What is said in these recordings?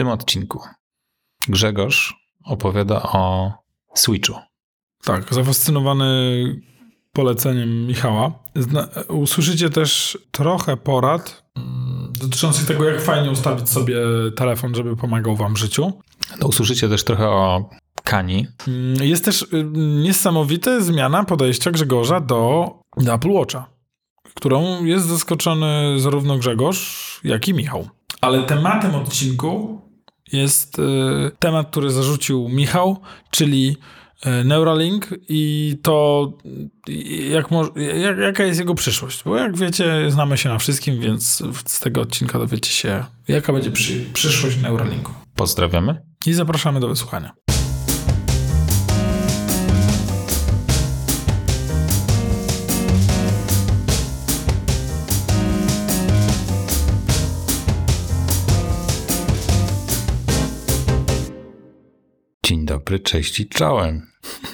tym odcinku Grzegorz opowiada o Switchu. Tak, zafascynowany poleceniem Michała. Zna usłyszycie też trochę porad mm, dotyczących tego, jak fajnie ustawić sobie telefon, żeby pomagał wam w życiu. No, usłyszycie też trochę o Kani. Mm, jest też y, niesamowita zmiana podejścia Grzegorza do, do Apple Watcha, którą jest zaskoczony zarówno Grzegorz, jak i Michał. Ale tematem odcinku jest y, temat, który zarzucił Michał, czyli y, Neuralink i to, jak, jak, jaka jest jego przyszłość. Bo jak wiecie, znamy się na wszystkim, więc z tego odcinka dowiecie się, jaka będzie przy, przyszłość Neuralinku. Pozdrawiamy. I zapraszamy do wysłuchania. Dzień dobry, cześć i czołem.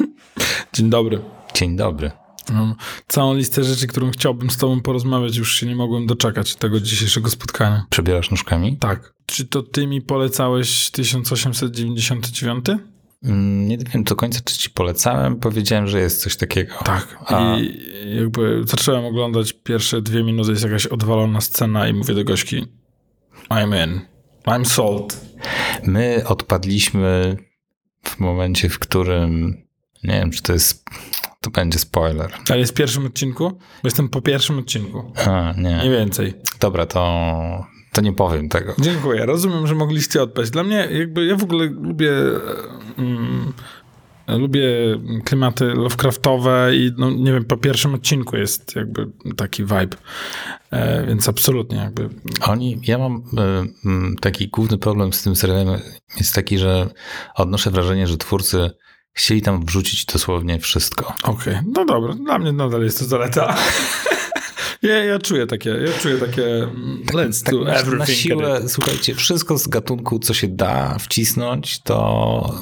Dzień dobry. Dzień dobry. Mam całą listę rzeczy, którą chciałbym z tobą porozmawiać, już się nie mogłem doczekać tego dzisiejszego spotkania. Przebierasz nóżkami? Tak. Czy to ty mi polecałeś 1899? Mm, nie wiem do końca, czy ci polecałem. Powiedziałem, że jest coś takiego. Tak. A... I jakby zacząłem oglądać pierwsze dwie minuty, jest jakaś odwalona scena i mówię do gośki I'm in. I'm sold. My odpadliśmy w momencie, w którym nie wiem, czy to jest. To będzie spoiler. Ale jest w pierwszym odcinku? Bo jestem po pierwszym odcinku. A, nie. Nie więcej. Dobra, to, to nie powiem tego. Dziękuję. Rozumiem, że mogliście odpaść. Dla mnie, jakby ja w ogóle lubię. Mm, lubię klimaty Lovecraftowe i no, nie wiem, po pierwszym odcinku jest jakby taki vibe, e, więc absolutnie jakby. Oni, ja mam y, taki główny problem z tym serialem jest taki, że odnoszę wrażenie, że twórcy chcieli tam wrzucić dosłownie wszystko. Okej, okay. no dobra, dla mnie nadal jest to zaleta. Ja, ja czuję takie, ja czuję takie mm, let's tak, do tak everything. Na siłę, słuchajcie, wszystko z gatunku, co się da wcisnąć, to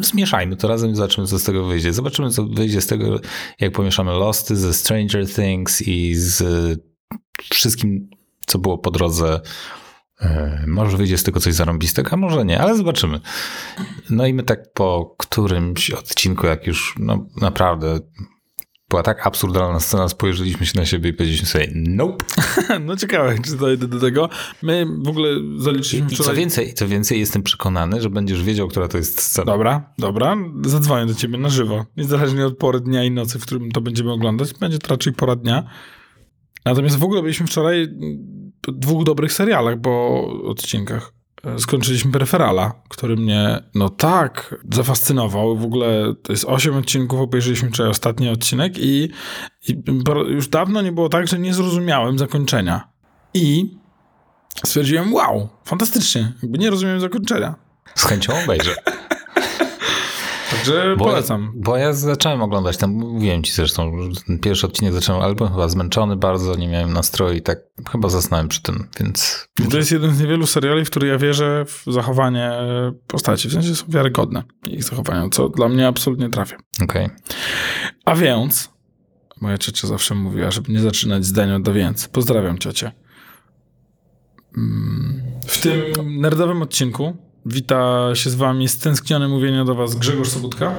zmieszajmy to razem i zobaczymy, co z tego wyjdzie. Zobaczymy, co wyjdzie z tego, jak pomieszamy Losty ze Stranger Things i z wszystkim, co było po drodze. E, może wyjdzie z tego coś zarąbistego, a może nie, ale zobaczymy. No i my tak po którymś odcinku, jak już no, naprawdę była tak absurdalna scena, spojrzeliśmy się na siebie i powiedzieliśmy sobie nope. No ciekawe, czy dojdę do tego. My w ogóle zaliczyliśmy wczoraj... Co więcej, co więcej, jestem przekonany, że będziesz wiedział, która to jest scena. Dobra, dobra. Zadzwonię do ciebie na żywo. Niezależnie od pory dnia i nocy, w którym to będziemy oglądać. Będzie to raczej pora dnia. Natomiast w ogóle byliśmy wczoraj w dwóch dobrych serialach, bo odcinkach. Skończyliśmy Preferala, który mnie, no tak, zafascynował. W ogóle to jest osiem odcinków, obejrzeliśmy wczoraj ostatni odcinek i, i już dawno nie było tak, że nie zrozumiałem zakończenia. I stwierdziłem, wow, fantastycznie, jakby nie rozumiem zakończenia. Z chęcią obejrzę. Także bo polecam. Ja, bo ja zacząłem oglądać, tam mówiłem ci zresztą, ten pierwszy odcinek zacząłem, byłem chyba zmęczony bardzo, nie miałem nastroju i tak chyba zasnąłem przy tym, więc... To jest jeden z niewielu seriali, w który ja wierzę w zachowanie postaci, w sensie są wiarygodne ich zachowania, co dla mnie absolutnie trafia. Okej. Okay. A więc, moja ciocia zawsze mówiła, żeby nie zaczynać zdania do więc. Pozdrawiam ciocię. Mm, w tym nerdowym odcinku Wita się z wami stęskniony mówienie do was Grzegorz Sobutka.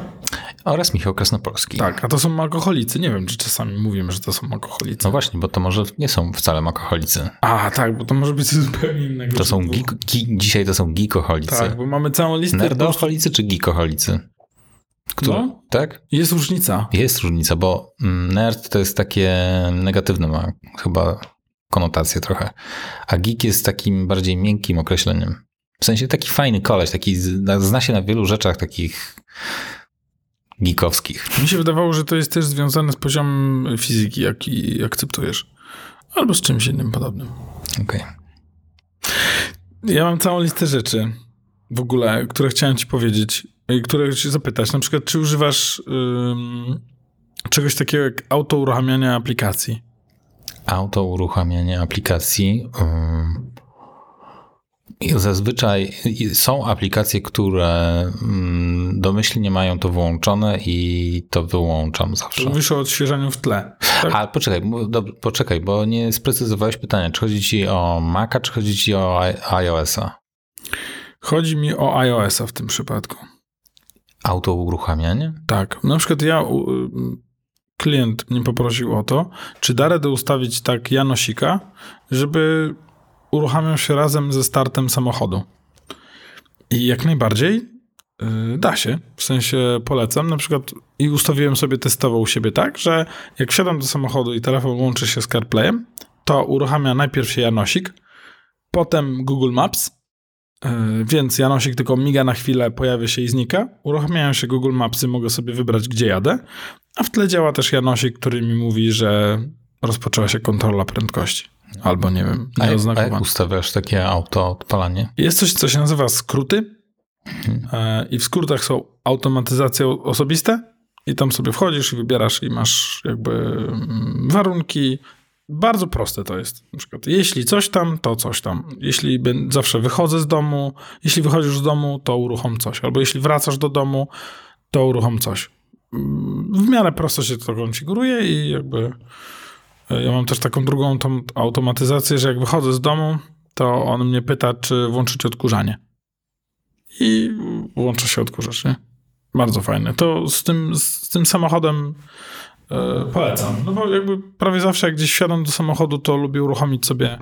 Oraz Michał Krasnopolski. Tak, a to są alkoholicy. Nie wiem, czy czasami mówimy, że to są alkoholicy. No właśnie, bo to może nie są wcale alkoholicy. A, tak, bo to może być zupełnie innego. To są geek, dzisiaj to są geekoholicy. Tak, bo mamy całą listę... Nerdoholicy czy geekoholicy? Kto? No, tak? Jest różnica. Jest różnica, bo mm, nerd to jest takie negatywne ma chyba konotacje trochę, a geek jest takim bardziej miękkim określeniem. W sensie taki fajny koleś, taki zna się na wielu rzeczach takich geekowskich. Mi się wydawało, że to jest też związane z poziomem fizyki, jaki akceptujesz. Albo z czymś innym podobnym. Okej. Okay. Ja mam całą listę rzeczy w ogóle, które chciałem ci powiedzieć, które cię zapytać. Na przykład, czy używasz ym, czegoś takiego jak auto uruchamiania aplikacji? Auto uruchamianie aplikacji. Ym Zazwyczaj są aplikacje, które mm, domyślnie mają to włączone i to wyłączam zawsze. Mówisz o odświeżaniu w tle. Tak? Ale poczekaj, poczekaj, bo nie sprecyzowałeś pytania. Czy chodzi ci o Maca, czy chodzi ci o iOS-a? Chodzi mi o iOS-a w tym przypadku. Auto uruchamianie? Tak. Na przykład ja, klient mnie poprosił o to, czy da radę ustawić tak Janosika, żeby uruchamiał się razem ze startem samochodu. I jak najbardziej y, da się. W sensie polecam. Na przykład i ustawiłem sobie testowo u siebie tak, że jak wsiadam do samochodu i telefon łączy się z CarPlayem, to uruchamia najpierw się Janosik, potem Google Maps, Yy, Więc Janosik tylko miga na chwilę, pojawia się i znika. Uruchamiają się Google Mapsy, mogę sobie wybrać, gdzie jadę. A w tle działa też Janosik, który mi mówi, że rozpoczęła się kontrola prędkości. Albo nie wiem, A jak, a jak ustawiasz takie auto odpalanie? Jest coś, co się nazywa skróty. E, I w skrótach są automatyzacje osobiste. I tam sobie wchodzisz i wybierasz i masz jakby mm, warunki. Bardzo proste to jest. Na przykład, jeśli coś tam, to coś tam. Jeśli zawsze wychodzę z domu, jeśli wychodzisz z domu, to uruchom coś. Albo jeśli wracasz do domu, to uruchom coś. Mm, W miarę prosto się to konfiguruje i jakby ja mam też taką drugą tą automatyzację, że jak wychodzę z domu, to on mnie pyta, czy włączyć odkurzanie. I włącza się odkurzacz, nie? Bardzo fajne. To z tym, z tym samochodem e, polecam. No bo jakby prawie zawsze jak gdzieś wsiadam do samochodu, to lubię uruchomić sobie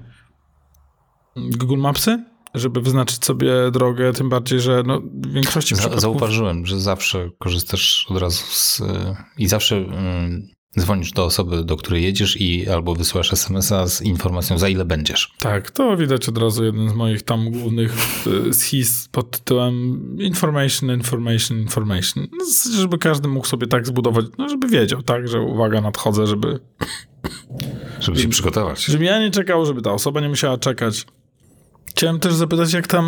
Google Mapsy, żeby wyznaczyć sobie drogę, tym bardziej, że no, w większości Za, przypadków... zauważyłem, że zawsze korzystasz od razu z... I zawsze mm, dzwonisz do osoby, do której jedziesz i albo wysyłasz SMS-a z informacją, za ile będziesz. Tak, to widać od razu jeden z moich tam głównych schis pod tytułem information, information, information. No, żeby każdy mógł sobie tak zbudować, no żeby wiedział, tak, że uwaga, nadchodzę, żeby, Żeby się przygotować. żeby ja nie czekał, żeby ta osoba nie musiała czekać. Chciałem też zapytać, jak tam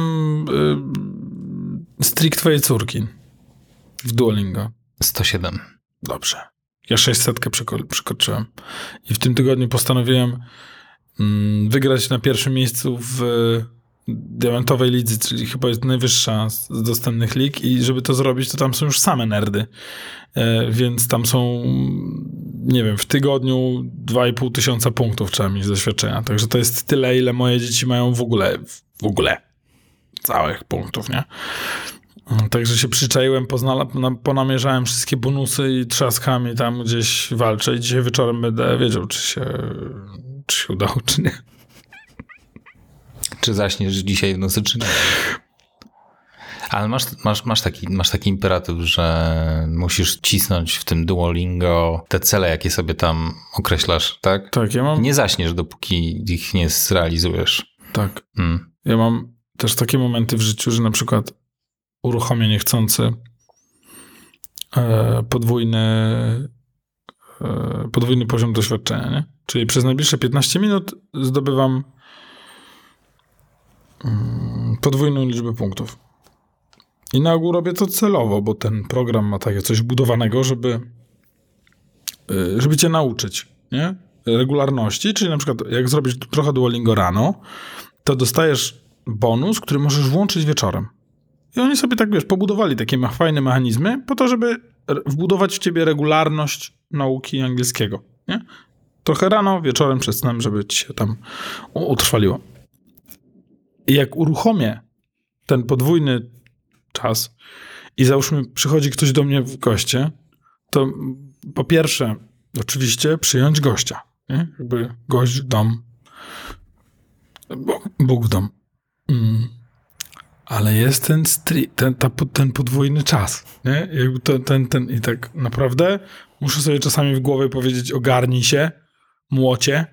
y, strik twojej córki w Duolingo. 107. Dobrze. Ja 600 przeko- przekroczyłem. I w tym tygodniu postanowiłem mm, wygrać na pierwszym miejscu w diamentowej lidze, czyli chyba jest najwyższa z z dostępnych lig i żeby to zrobić, to tam są już same nerdy. E, więc tam są, nie wiem, w tygodniu 2,5 tysiąca punktów trzeba mieć z doświadczenia. Także to jest tyle, ile moje dzieci mają w ogóle, w ogóle całych punktów, nie? Także się przyczaiłem, ponamierzałem wszystkie bonusy i trzaskami tam gdzieś walczę i dzisiaj wieczorem będę wiedział, czy się, czy się udało, czy nie. Czy zaśniesz dzisiaj w nocy, czy nie? Ale masz, masz, masz, taki, masz taki imperatyw, że musisz cisnąć w tym Duolingo te cele, jakie sobie tam określasz, tak? Tak, ja mam, Nie zaśniesz, dopóki ich nie zrealizujesz. tak, Mm. ja mam też takie momenty w życiu, że na przykład uruchomię niechcący e, podwójny, e, podwójny poziom doświadczenia, nie? Czyli przez najbliższe 15 minut zdobywam mm, podwójną liczbę punktów. I na ogół robię to celowo, bo ten program ma takie coś budowanego, żeby, y, żeby cię nauczyć, nie? Regularności, czyli na przykład jak zrobisz trochę Duolingo rano, to dostajesz bonus, który możesz włączyć wieczorem. I oni sobie tak, wiesz, pobudowali takie fajne mechanizmy po to, żeby wbudować w ciebie regularność nauki angielskiego, nie? Trochę rano, wieczorem przed snem, żeby ci się tam utrwaliło. I jak uruchomię ten podwójny czas i załóżmy przychodzi ktoś do mnie w goście, to po pierwsze oczywiście przyjąć gościa, nie? Jakby gość w dom, Bóg w dom. Mm. Ale jest ten, stri- ten, ta, ten podwójny czas, nie? Jakby ten, ten, ten, I tak naprawdę muszę sobie czasami w głowie powiedzieć, ogarnij się, młocie,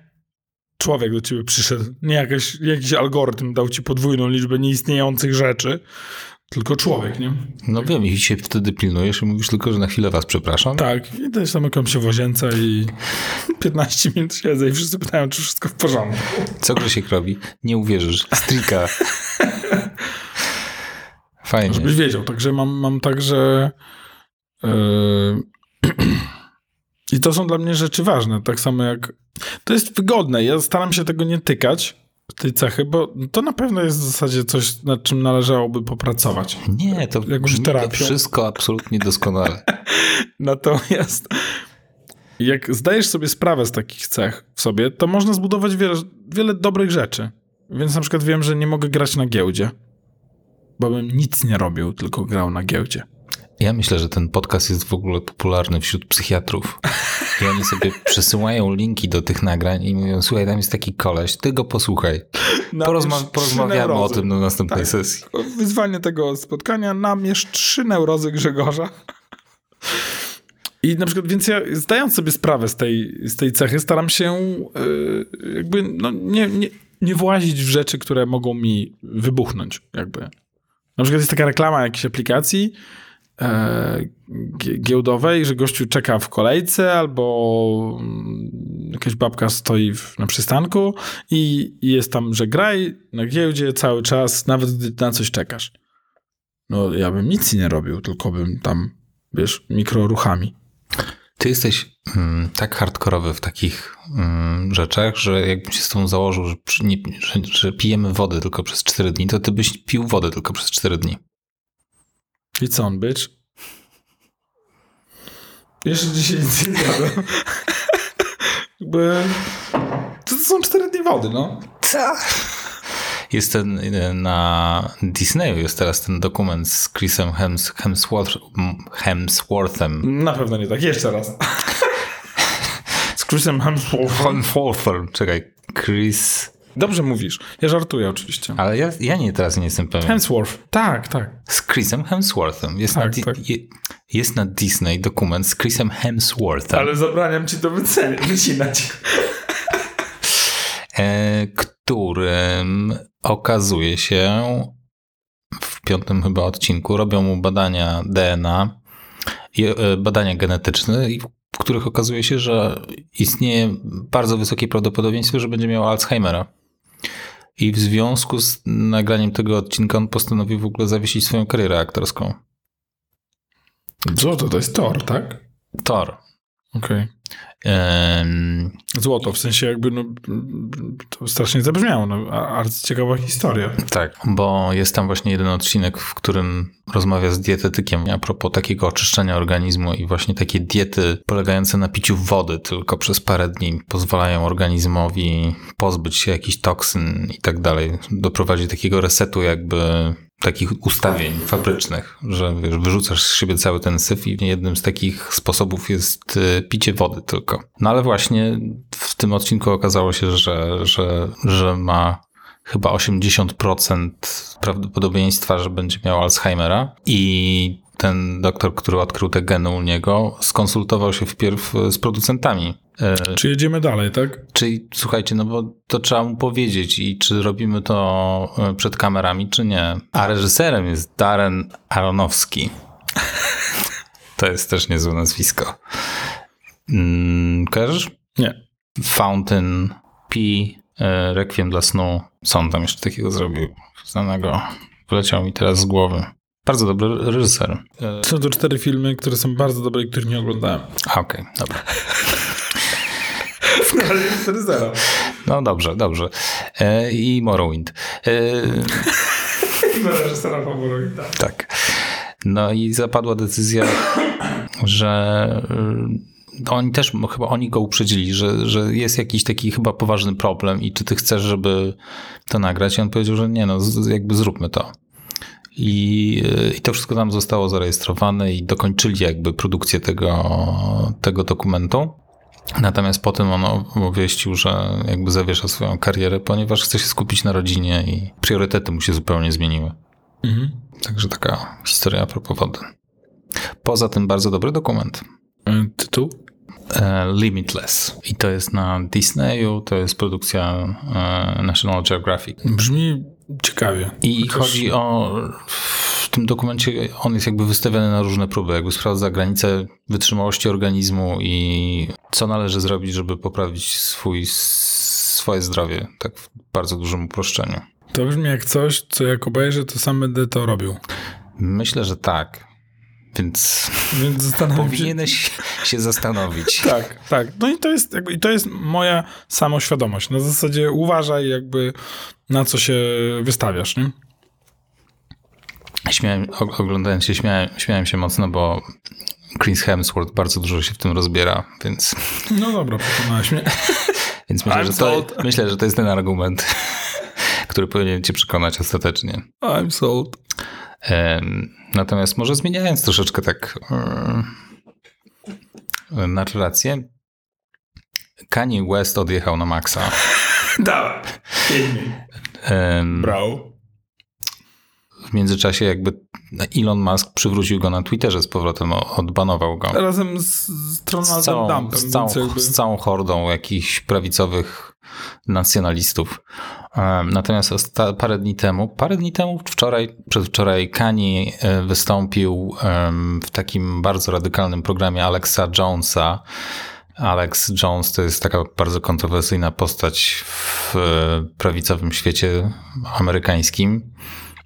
człowiek do ciebie przyszedł. Nie jakaś, jakiś algorytm dał ci podwójną liczbę nieistniejących rzeczy, tylko człowiek, nie? No wiem, i się wtedy pilnujesz i mówisz tylko, że na chwilę was przepraszam. Tak, i też zamykam się w łazience i 15 minut siedzę i wszyscy pytają, czy wszystko w porządku. Co Grzesiek robi? Nie uwierzysz. Strika. Fajnie. Żebyś wiedział, także mam, mam tak, że yy, i to są dla mnie rzeczy ważne, tak samo jak to jest wygodne, ja staram się tego nie tykać, tej cechy, bo to na pewno jest w zasadzie coś, nad czym należałoby popracować. Nie, to Jak to terapią. wszystko absolutnie doskonale. Natomiast jak zdajesz sobie sprawę z takich cech w sobie, to można zbudować wiele, wiele dobrych rzeczy. Więc na przykład wiem, że nie mogę grać na giełdzie. Bo bym nic nie robił, tylko grał na giełdzie. Ja myślę, że ten podcast jest w ogóle popularny wśród psychiatrów. I oni sobie przesyłają linki do tych nagrań i mówią, słuchaj, tam jest taki koleś, ty go posłuchaj. Porozma porozmawiamy o tym na następnej Tak. sesji. Wyzwanie tego spotkania, namierz trzy neurozy Grzegorza. I na przykład, więc ja zdając sobie sprawę z tej, z tej cechy, staram się yy, jakby no, nie, nie, nie włazić w rzeczy, które mogą mi wybuchnąć. Jakby. Na przykład jest taka reklama jakiejś aplikacji e, gie- giełdowej, że gościu czeka w kolejce albo mm, jakaś babka stoi w, na przystanku i, i jest tam, że graj na giełdzie cały czas, nawet gdy na coś czekasz. No ja bym nic nie robił, tylko bym tam, wiesz, mikroruchami. Ty jesteś mm, tak hardkorowy w takich mm, rzeczach, że jakbym się z tobą założył, że, nie, że, że pijemy wodę tylko przez 4 dni, to ty byś pił wodę tylko przez 4 dni. I co on, być? Jeszcze dzisiaj nic nie zjadłem. Jakby... To są cztery dni wody, no. Jest ten y, na Disneyu jest teraz ten dokument z Chrisem Hems, Hemsworth, Hemsworthem. Na pewno nie tak. Jeszcze raz. Z Chrisem Hemsworthem. Hemsworthem, czekaj, Chris... Dobrze mówisz. Ja żartuję oczywiście. Ale ja, ja nie, teraz nie jestem pewien. Hemsworth. Tak, tak. Z Chrisem Hemsworthem. Jest, Tak, na, tak. je, jest na Disney dokument z Chrisem Hemsworthem, Ale zabraniam ci to wycinać. e, którym okazuje się w piątym chyba odcinku robią mu badania DNA, e, badania genetyczne, i w których okazuje się, że istnieje bardzo wysokie prawdopodobieństwo, że będzie miał Alzheimera. I w związku z nagraniem tego odcinka on postanowił w ogóle zawiesić swoją karierę aktorską. Złoto to jest Thor, tak? Thor. Okej. Złoto, w sensie jakby, no, to strasznie zabrzmiało, no, a- arcyciekawa historia. Tak, bo jest tam właśnie jeden odcinek, w którym rozmawia z dietetykiem a propos takiego oczyszczenia organizmu i właśnie takie diety polegające na piciu wody tylko przez parę dni pozwalają organizmowi pozbyć się jakichś toksyn i tak dalej. Doprowadzi do takiego resetu jakby takich ustawień fabrycznych, że wiesz, wyrzucasz z siebie cały ten syf i jednym z takich sposobów jest y, picie wody tylko. No ale właśnie w tym odcinku okazało się, że, że, że ma chyba 80% prawdopodobieństwa, że będzie miał Alzheimera i ten doktor, który odkrył te geny u niego, skonsultował się wpierw z producentami. E, Czy jedziemy dalej, tak? Czyli słuchajcie, no bo to trzeba mu powiedzieć i czy robimy to e, przed kamerami, czy nie. A reżyserem jest Darren Aronofsky. To jest też niezłe nazwisko. Mm, kojarzysz? Nie. Fountain, P, e, Requiem dla snu. On tam jeszcze takiego zrobił? Znanego. Wleciał mi teraz z głowy. Bardzo dobry reżyser. E, Są to cztery filmy, które są bardzo dobre i których nie oglądałem. Okej, dobra. Ale jest 4-0. No dobrze, dobrze. E, I Morrowind. E, reżysera faworyta. Tak. No i zapadła decyzja, że y, oni też, chyba oni go uprzedzili, że, że jest jakiś taki chyba poważny problem i czy ty chcesz, żeby to nagrać? I on powiedział, że nie, no jakby zróbmy to. I, y, I to wszystko tam zostało zarejestrowane i dokończyli jakby produkcję tego, tego dokumentu. Natomiast potem on obwieścił, że jakby zawiesza swoją karierę, ponieważ chce się skupić na rodzinie i priorytety mu się zupełnie zmieniły. Mhm. Także taka historia a propos wody. Poza tym bardzo dobry dokument. E, Tytuł? E, Limitless. I to jest na Disneyu, to jest produkcja e, National Geographic. Brzmi ciekawie. I Chociaż- chodzi o. W tym dokumencie on jest jakby wystawiony na różne próby, jakby sprawdza granice wytrzymałości organizmu i co należy zrobić, żeby poprawić swój, swoje zdrowie, tak w bardzo dużym uproszczeniu. To brzmi jak coś, co jak obejrzę, to sam będę to robił. Myślę, że tak. Więc Więc zastanawiam się... powinieneś się zastanowić. Tak, tak. No i to jest, jakby, i to jest moja samoświadomość. Na zasadzie uważaj jakby na co się wystawiasz, nie? Śmiałem, og- oglądając się, śmiałem, śmiałem się mocno, bo Chris Hemsworth bardzo dużo się w tym rozbiera, więc, No dobra, przekonałeś mnie. więc myślę, że to, myślę, że to jest ten argument, który powinien cię przekonać ostatecznie. I'm sold. Natomiast może zmieniając troszeczkę tak narrację, Kanye West odjechał na maksa. Dawaj. Brał. W międzyczasie jakby Elon Musk przywrócił go na Twitterze z powrotem, odbanował go. Razem z, z Donaldem z całą, Dumpem. Z całą, jakby... z całą hordą jakichś prawicowych nacjonalistów. Natomiast parę dni temu, parę dni temu, wczoraj, przedwczoraj Kani e, wystąpił w takim bardzo radykalnym programie Alexa Jonesa. Alex Jones to jest taka bardzo kontrowersyjna postać w e, prawicowym świecie amerykańskim.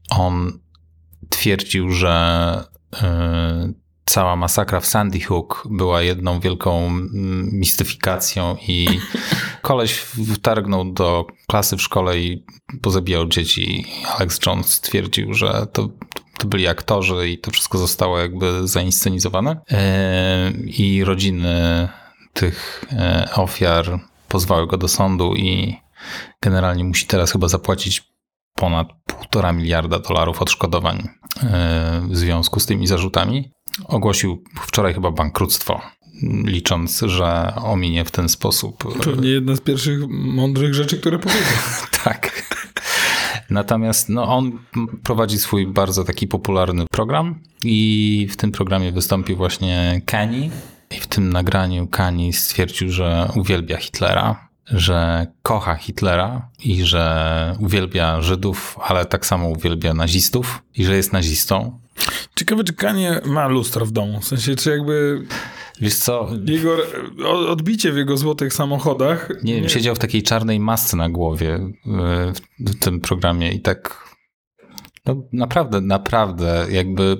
On twierdził, że e, cała masakra w Sandy Hook była jedną wielką mistyfikacją i koleś wtargnął do klasy w szkole i pozabijał dzieci. Alex Jones stwierdził, że to, to byli aktorzy i to wszystko zostało jakby zainscenizowane. E, I rodziny tych e, ofiar pozwały go do sądu i generalnie musi teraz chyba zapłacić ponad półtora miliarda dolarów odszkodowań e, w związku z tymi zarzutami. Ogłosił wczoraj chyba bankructwo, licząc, że ominie w ten sposób. Pewnie jedna z pierwszych mądrych rzeczy, które powiedział. tak. Natomiast no, on prowadzi swój bardzo taki popularny program i w tym programie wystąpił właśnie Kanye. I w tym nagraniu Kanye stwierdził, że uwielbia Hitlera, że kocha Hitlera i że uwielbia Żydów, ale tak samo uwielbia nazistów i że jest nazistą. Ciekawe, czy Kanie ma lustro w domu. W sensie, czy jakby. Wiesz co? Jego odbicie w jego złotych samochodach. Nie wiem, siedział w takiej czarnej masce na głowie e, w tym programie i tak. No naprawdę, naprawdę, jakby.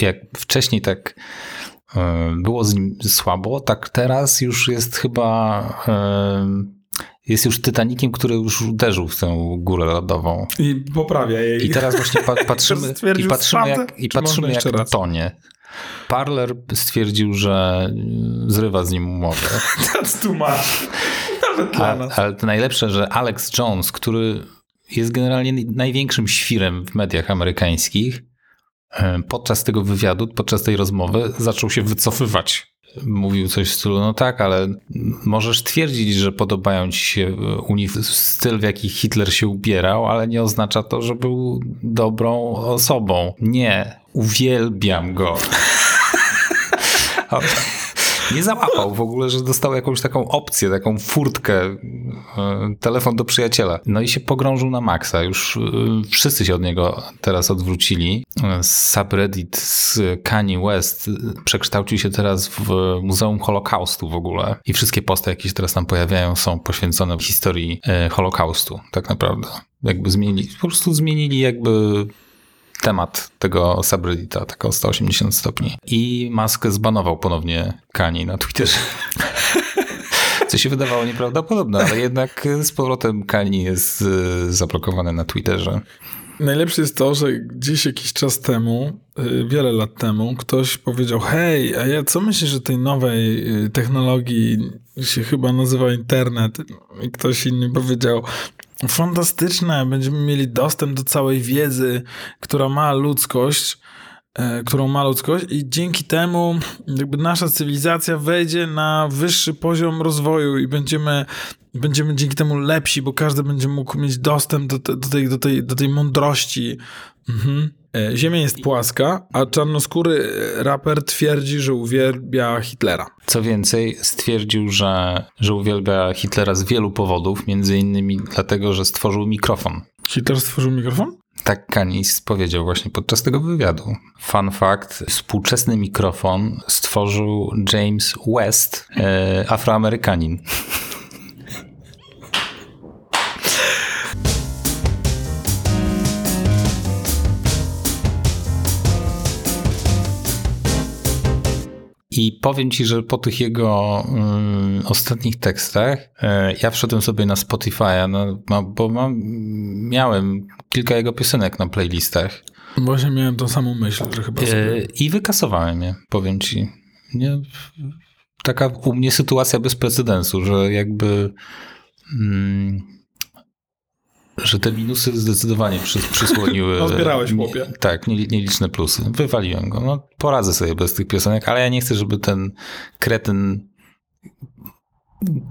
Jak wcześniej tak e, było z nim słabo, tak teraz już jest chyba e, jest już Titanikiem, który już uderzył w tę górę lodową. I poprawia jej. I teraz właśnie patrzymy, i patrzymy jak, i patrzymy jak tonie. Parler stwierdził, że zrywa z nim umowę. That's too much. Nawet dla nas. Ale to najlepsze, że Alex Jones, który jest generalnie największym świrem w mediach amerykańskich, e, podczas tego wywiadu, podczas tej rozmowy zaczął się wycofywać mówił coś w stylu, no tak, ale możesz twierdzić, że podobają ci się styl, w jaki Hitler się ubierał, ale nie oznacza to, że był dobrą osobą. Nie, uwielbiam go. nie załapał w ogóle, że dostał jakąś taką opcję, taką furtkę, e, telefon do przyjaciela. No i się pogrążył na maksa. Już e, wszyscy się od niego teraz odwrócili. Subreddit z Kanye West przekształcił się teraz w Muzeum Holokaustu w ogóle. I wszystkie posty, jakie się teraz tam pojawiają, są poświęcone historii e, Holokaustu, tak naprawdę. Jakby zmienili, po prostu zmienili jakby temat tego subreddita, tak o 180 stopni. I Musk zbanował ponownie Kani na Twitterze. Co się wydawało nieprawdopodobne, ale jednak z powrotem Kani jest y, zablokowany na Twitterze. Najlepsze jest to, że gdzieś jakiś czas temu, y, wiele lat temu, ktoś powiedział: Hej, a ja co myślisz o tej nowej y, technologii, się chyba nazywa internet? I ktoś inny powiedział: Fantastyczne, będziemy mieli dostęp do całej wiedzy, która ma ludzkość, e, którą ma ludzkość, i dzięki temu jakby nasza cywilizacja wejdzie na wyższy poziom rozwoju i będziemy, będziemy dzięki temu lepsi, bo każdy będzie mógł mieć dostęp do, do, tej, do, tej, do tej mądrości. Mhm. E, Ziemia jest płaska, a czarnoskóry raper twierdzi, że uwielbia Hitlera. Co więcej, stwierdził, że, że uwielbia Hitlera z wielu powodów, między innymi dlatego, że stworzył mikrofon. Hitler stworzył mikrofon? Tak Kanis powiedział właśnie podczas tego wywiadu. Fun fact, współczesny mikrofon stworzył James West, e, afroamerykanin. I powiem ci, że po tych jego y, ostatnich tekstach y, ja wszedłem sobie na Spotify'a, no, bo mam, miałem kilka jego piosenek na playlistach. Właśnie miałem tą samą myśl, że chyba sobie... Y, I wykasowałem je, powiem ci. Nie, taka u mnie sytuacja bez precedensu, że jakby mm, że te minusy zdecydowanie przy, przysłoniły. No, zbierałeś, chłopie. Tak, nie- nieliczne plusy. Wywaliłem go. No, poradzę sobie bez tych piosenek, ale ja nie chcę, żeby ten kretyn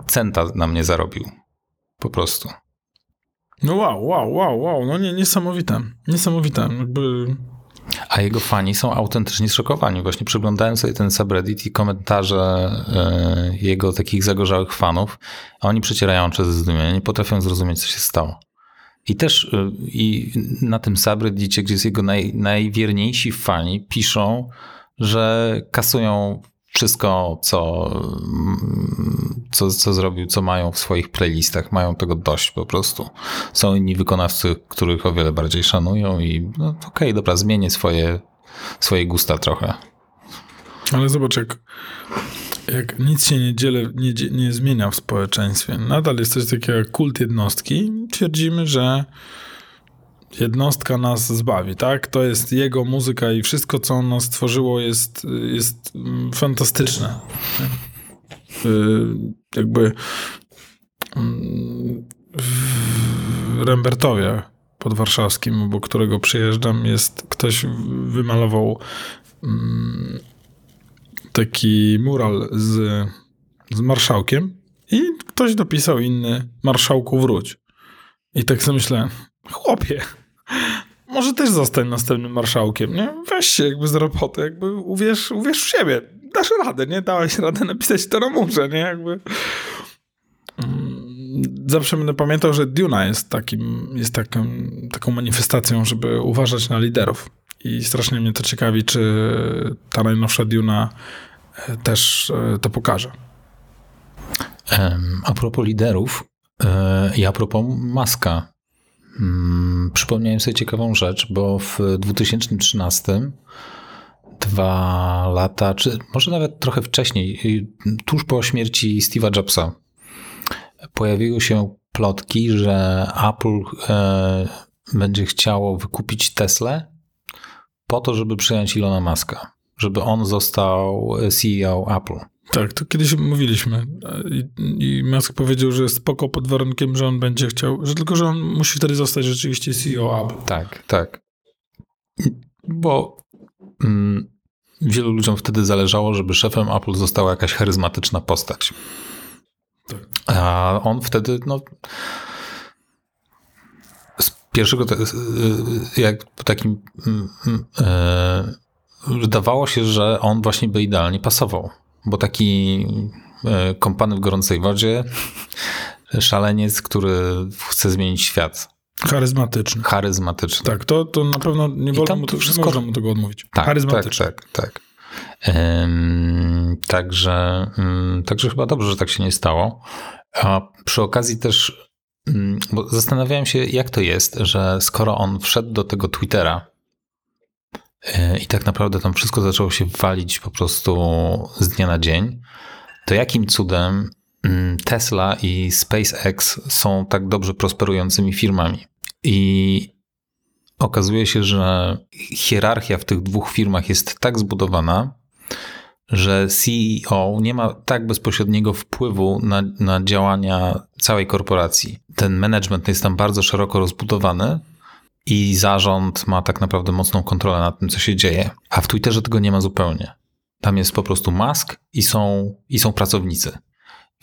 centa na mnie zarobił. Po prostu. No wow, wow, wow, wow, no nie, niesamowite, niesamowite, jakby... A jego fani są autentycznie zszokowani. Właśnie przeglądałem sobie ten subreddit i komentarze e, jego takich zagorzałych fanów, a oni przecierają oczy ze zdumienia, nie potrafią zrozumieć, co się stało. I też e, i na tym subreddicie, gdzie jest jego naj, najwierniejsi fani, piszą, że kasują wszystko, co, co, co zrobił, co mają w swoich playlistach. Mają tego dość po prostu. Są inni wykonawcy, których o wiele bardziej szanują i no okej, dobra, zmienię swoje, swoje gusta trochę. Ale zobacz, jak, jak nic się nie, nie, nie zmienia w społeczeństwie, nadal jest coś takiego jak kult jednostki, twierdzimy, że jednostka nas zbawi, tak? To jest jego muzyka i wszystko, co on nas stworzyło jest, jest mm, fantastyczne. Y, Jakby mm, w Rembertowie podwarszawskim, obok którego przyjeżdżam, jest ktoś wymalował mm, taki mural z, z marszałkiem i ktoś dopisał inny marszałku wróć. I tak sobie myślę, chłopie, może też zostań następnym marszałkiem, nie? Weź się jakby z roboty, jakby uwierz, uwierz w siebie. Dasz radę, nie? Dałeś radę napisać to na murze, nie? Jakby... Mm, Zawsze będę pamiętał, że Duna jest, takim, jest taką, taką manifestacją, żeby uważać na liderów. I strasznie mnie to ciekawi, czy ta najnowsza Duna e, też e, to pokaże. A propos liderów e, i a propos Maska. Mm, Przypomniałem sobie ciekawą rzecz, bo w 2013 dwa lata, czy może nawet trochę wcześniej, y, tuż po śmierci Steve'a Jobsa, pojawiły się plotki, że Apple e, będzie chciało wykupić Teslę po to, żeby przyjąć Ilona Maska, żeby on został CEO Apple. Tak, to kiedyś mówiliśmy. I, I Musk powiedział, że spoko pod warunkiem, że on będzie chciał, że tylko, że on musi wtedy zostać rzeczywiście CEO Apple. Tak, tak. Bo mm, wielu ludziom wtedy zależało, żeby szefem Apple została jakaś charyzmatyczna postać. Tak. A on wtedy, no. Pierwszego, te, jak takim. mm, mm, e, Wydawało się, że on właśnie by idealnie pasował. Bo taki e, kąpany w gorącej wodzie, szaleniec, który chce zmienić świat. Charyzmatyczny. Charyzmatyczny. Tak, to, to na pewno nie, wolno mu to wszystko- można mu tego odmówić. Tak, Charyzmatyczny. Tak, tak, tak. Także, mm, także chyba dobrze, że tak się nie stało. A przy okazji też, bo zastanawiałem się, jak to jest, że skoro on wszedł do tego Twittera e, i tak naprawdę tam wszystko zaczęło się walić po prostu z dnia na dzień, to jakim cudem mm, Tesla i SpaceX są tak dobrze prosperującymi firmami? I okazuje się, że hierarchia w tych dwóch firmach jest tak zbudowana, że CEO nie ma tak bezpośredniego wpływu na, na działania całej korporacji. Ten management jest tam bardzo szeroko rozbudowany i zarząd ma tak naprawdę mocną kontrolę nad tym, co się dzieje. A w Twitterze tego nie ma zupełnie. Tam jest po prostu Musk i są, i są pracownicy.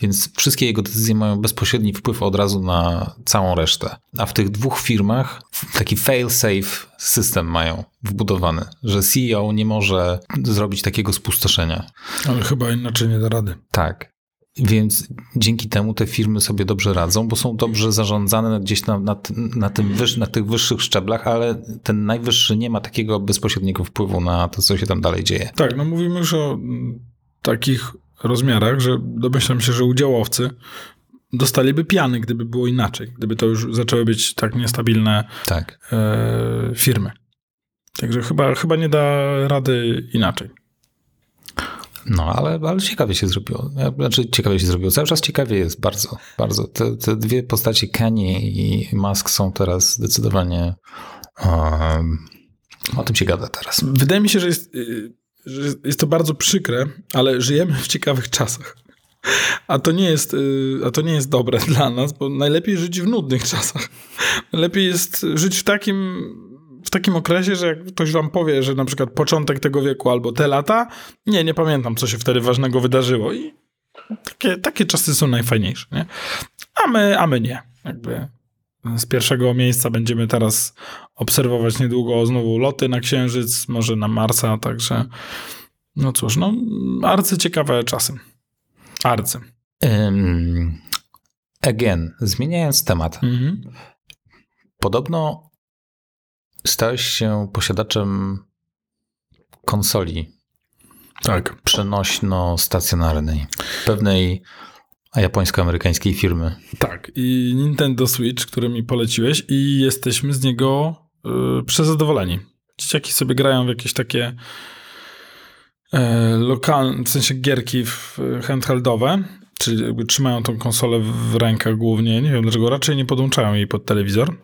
Więc wszystkie jego decyzje mają bezpośredni wpływ od razu na całą resztę. A w tych dwóch firmach taki fail-safe system mają wbudowany, że CEO nie może zrobić takiego spustoszenia. Ale chyba inaczej nie da rady. Tak. Więc dzięki temu te firmy sobie dobrze radzą, bo są dobrze zarządzane gdzieś na, na, na, tym wyż, na tych wyższych szczeblach, ale ten najwyższy nie ma takiego bezpośredniego wpływu na to, co się tam dalej dzieje. Tak, no mówimy już o takich rozmiarach, że domyślam się, że udziałowcy dostaliby piany, gdyby było inaczej, gdyby to już zaczęły być tak niestabilne Tak. e, firmy. Także chyba, chyba nie da rady inaczej. No, ale, ale ciekawie się zrobiło. Znaczy, ciekawie się zrobiło. Cały czas ciekawie jest bardzo, bardzo. Te, te dwie postacie, Kanye i Musk są teraz zdecydowanie um, o tym się gada teraz. Wydaje mi się, że jest, y, jest to bardzo przykre, ale żyjemy w ciekawych czasach. A to nie jest, y, a to nie jest dobre dla nas, bo najlepiej żyć w nudnych czasach. Lepiej jest żyć w takim, w takim okresie, że jak ktoś wam powie, że na przykład początek tego wieku albo te lata, nie, nie pamiętam, co się wtedy ważnego wydarzyło. I takie, takie czasy są najfajniejsze, nie? A my, a my nie. Jakby z pierwszego miejsca będziemy teraz obserwować niedługo znowu loty na Księżyc, może na Marsa, także no cóż, no arcy ciekawe czasy. Arcy. Um, again, zmieniając temat. Mhm. Podobno stałeś się posiadaczem konsoli Tak. przenośno-stacjonarnej pewnej japońsko-amerykańskiej firmy. Tak. I Nintendo Switch, który mi poleciłeś i jesteśmy z niego y, przezadowoleni. Dzieciaki sobie grają w jakieś takie e, lokalne, w sensie gierki w, handheldowe, czyli jakby trzymają tą konsolę w rękach głównie. Nie wiem dlaczego, raczej nie podłączają jej pod telewizor.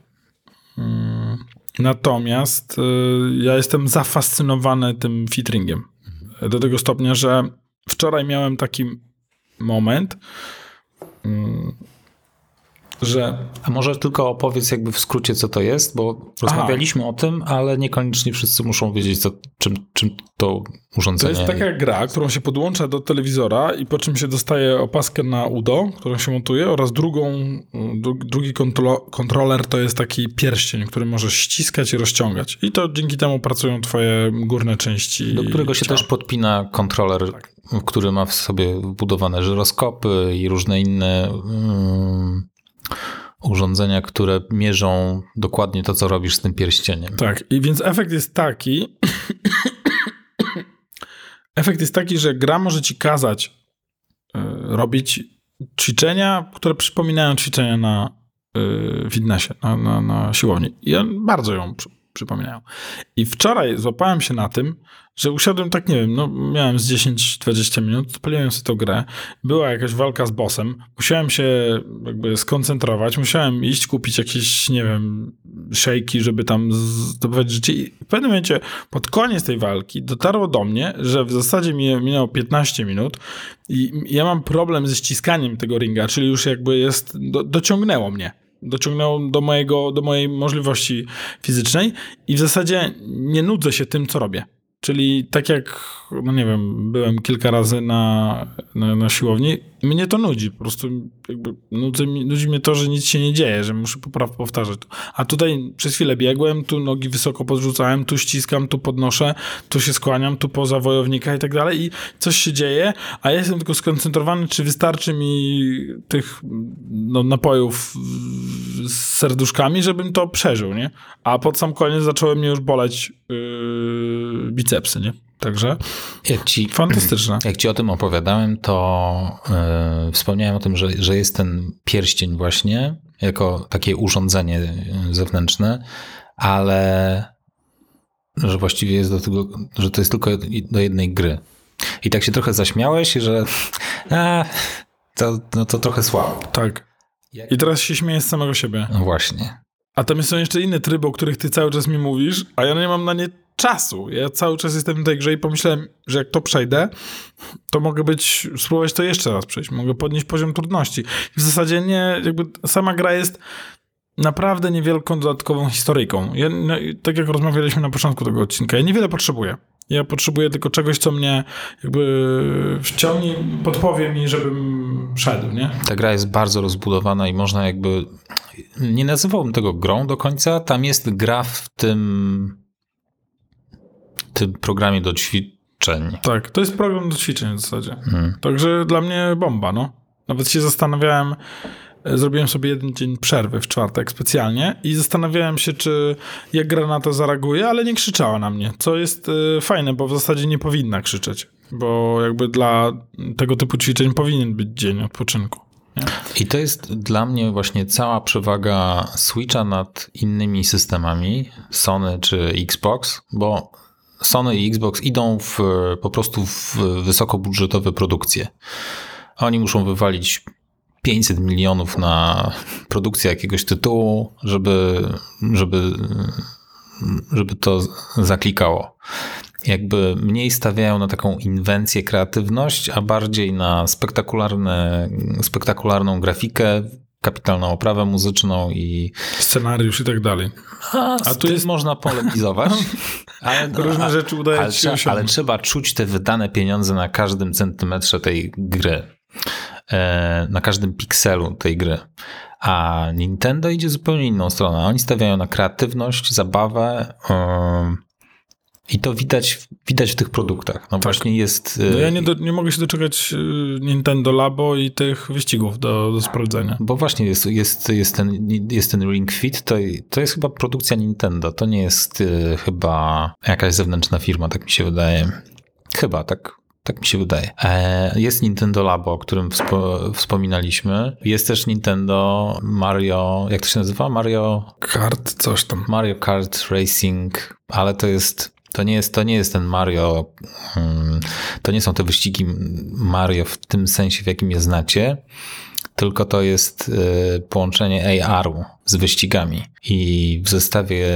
Mm, Natomiast y, ja jestem zafascynowany tym fitringiem. Do tego stopnia, że wczoraj miałem taki moment, mm, że A może tylko opowiedz jakby w skrócie, co to jest, bo rozmawialiśmy o tym, ale niekoniecznie wszyscy muszą wiedzieć, co, czym, czym to to urządzenie jest taka gra, którą się podłącza do telewizora i po czym się dostaje opaskę na udo, którą się montuje oraz drugą, dru- drugi kontro- kontroler to jest taki pierścień, który możesz ściskać i rozciągać. I to dzięki temu pracują twoje górne części do którego się ciała. też podpina kontroler, który ma w sobie wbudowane żyroskopy i różne inne mm, urządzenia, które mierzą dokładnie to, co robisz z tym pierścieniem. Tak, i więc efekt jest taki. efekt jest taki, że gra może ci kazać y, robić ćwiczenia, które przypominają ćwiczenia na y, fitnessie, na, na, na siłowni. I on bardzo ją przypominają. I wczoraj złapałem się na tym, że usiadłem tak, nie wiem, no miałem z 10-20 minut, odpaliłem sobie tę grę, była jakaś walka z bossem, musiałem się jakby skoncentrować, musiałem iść kupić jakieś, nie wiem, szejki, żeby tam zdobywać życie i w pewnym momencie pod koniec tej walki dotarło do mnie, że w zasadzie mi minęło 15 minut i ja mam problem ze ściskaniem tego ringa, czyli już jakby jest, do, dociągnęło mnie dociągnęło do, mojego, do mojej możliwości fizycznej i w zasadzie nie nudzę się tym, co robię. Czyli tak jak, no nie wiem, byłem kilka razy na, na, na siłowni, mnie to nudzi. Po prostu jakby nudzi, nudzi mnie to, że nic się nie dzieje, że muszę popraw powtarzać. A tutaj przez chwilę biegłem, tu nogi wysoko podrzucałem, tu ściskam, tu podnoszę, tu się skłaniam, tu poza wojownika i tak dalej i coś się dzieje, a ja jestem tylko skoncentrowany, czy wystarczy mi tych no, napojów z serduszkami, żebym to przeżył, nie? A pod sam koniec zaczęły mnie już boleć yy, bicepsy, nie? Także Jak ci, fantastyczne. jak ci o tym opowiadałem, to yy, wspomniałem o tym, że, że jest ten pierścień właśnie, jako takie urządzenie yy, zewnętrzne, ale że właściwie jest do tego, że to jest tylko do jednej gry. I tak się trochę zaśmiałeś, że a, to, no to trochę słabo. Tak. I teraz się śmieję z samego siebie. No właśnie. A tam są jeszcze inne tryby, o których ty cały czas mi mówisz, a ja nie mam na nie czasu. Ja cały czas jestem w tej grze i pomyślałem, że jak to przejdę, to mogę być, spróbować to jeszcze raz przejść. Mogę podnieść poziom trudności. W zasadzie nie, jakby sama gra jest naprawdę niewielką dodatkową historyjką. Ja, no, tak jak rozmawialiśmy na początku tego odcinka, ja niewiele potrzebuję. Ja potrzebuję tylko czegoś, co mnie jakby wciągnie, podpowie mi, żebym szedł, nie? Ta gra jest bardzo rozbudowana i można jakby. Nie nazywałbym tego grą do końca. Tam jest gra w tym, tym programie do ćwiczeń. Tak, to jest program do ćwiczeń w zasadzie. Także dla mnie bomba, no. Nawet się zastanawiałem, e, zrobiłem sobie jeden dzień przerwy w czwartek specjalnie i zastanawiałem się, czy jak gra na to zareaguje, ale nie krzyczała na mnie, co jest e, fajne, bo w zasadzie nie powinna krzyczeć, bo jakby dla tego typu ćwiczeń powinien być dzień odpoczynku. Nie? I to jest dla mnie właśnie cała przewaga Switcha nad innymi systemami, Sony czy Xbox, bo Sony i Xbox idą w, po prostu w wysokobudżetowe produkcje. Oni muszą wywalić 500 milionów na produkcję jakiegoś tytułu, żeby, żeby, żeby to zaklikało. jakby mniej stawiają na taką inwencję, kreatywność, a bardziej na spektakularne, spektakularną grafikę, kapitalną oprawę muzyczną i Scenariusz i tak dalej. a, A tu jest można polemizować. Ale, Różne a- rzeczy udaje ale, się trzeba, ale osiągnąć. trzeba czuć te wydane pieniądze na każdym centymetrze tej gry. E, na każdym pikselu tej gry. A Nintendo idzie zupełnie inną stronę. Oni stawiają na kreatywność, zabawę. I to widać, widać w tych produktach. No właśnie jest. No y, ja nie, do, nie mogę się doczekać y, Nintendo Labo i tych wyścigów do, do sprawdzenia. Bo właśnie jest, jest, jest, ten, jest ten Ring Fit, to, to jest chyba produkcja Nintendo. To nie jest y, chyba jakaś zewnętrzna firma, tak mi się wydaje. Chyba, tak, tak mi się wydaje. E, jest Nintendo Labo, o którym wspo, wspominaliśmy. Jest też Nintendo Mario, jak to się nazywa? Mario, Kart, coś tam. Mario Kart Racing, ale to jest. To nie jest, to nie jest ten Mario, mm, to nie są te wyścigi Mario w tym sensie, w jakim je znacie, tylko to jest y, połączenie AR-u z wyścigami. I w zestawie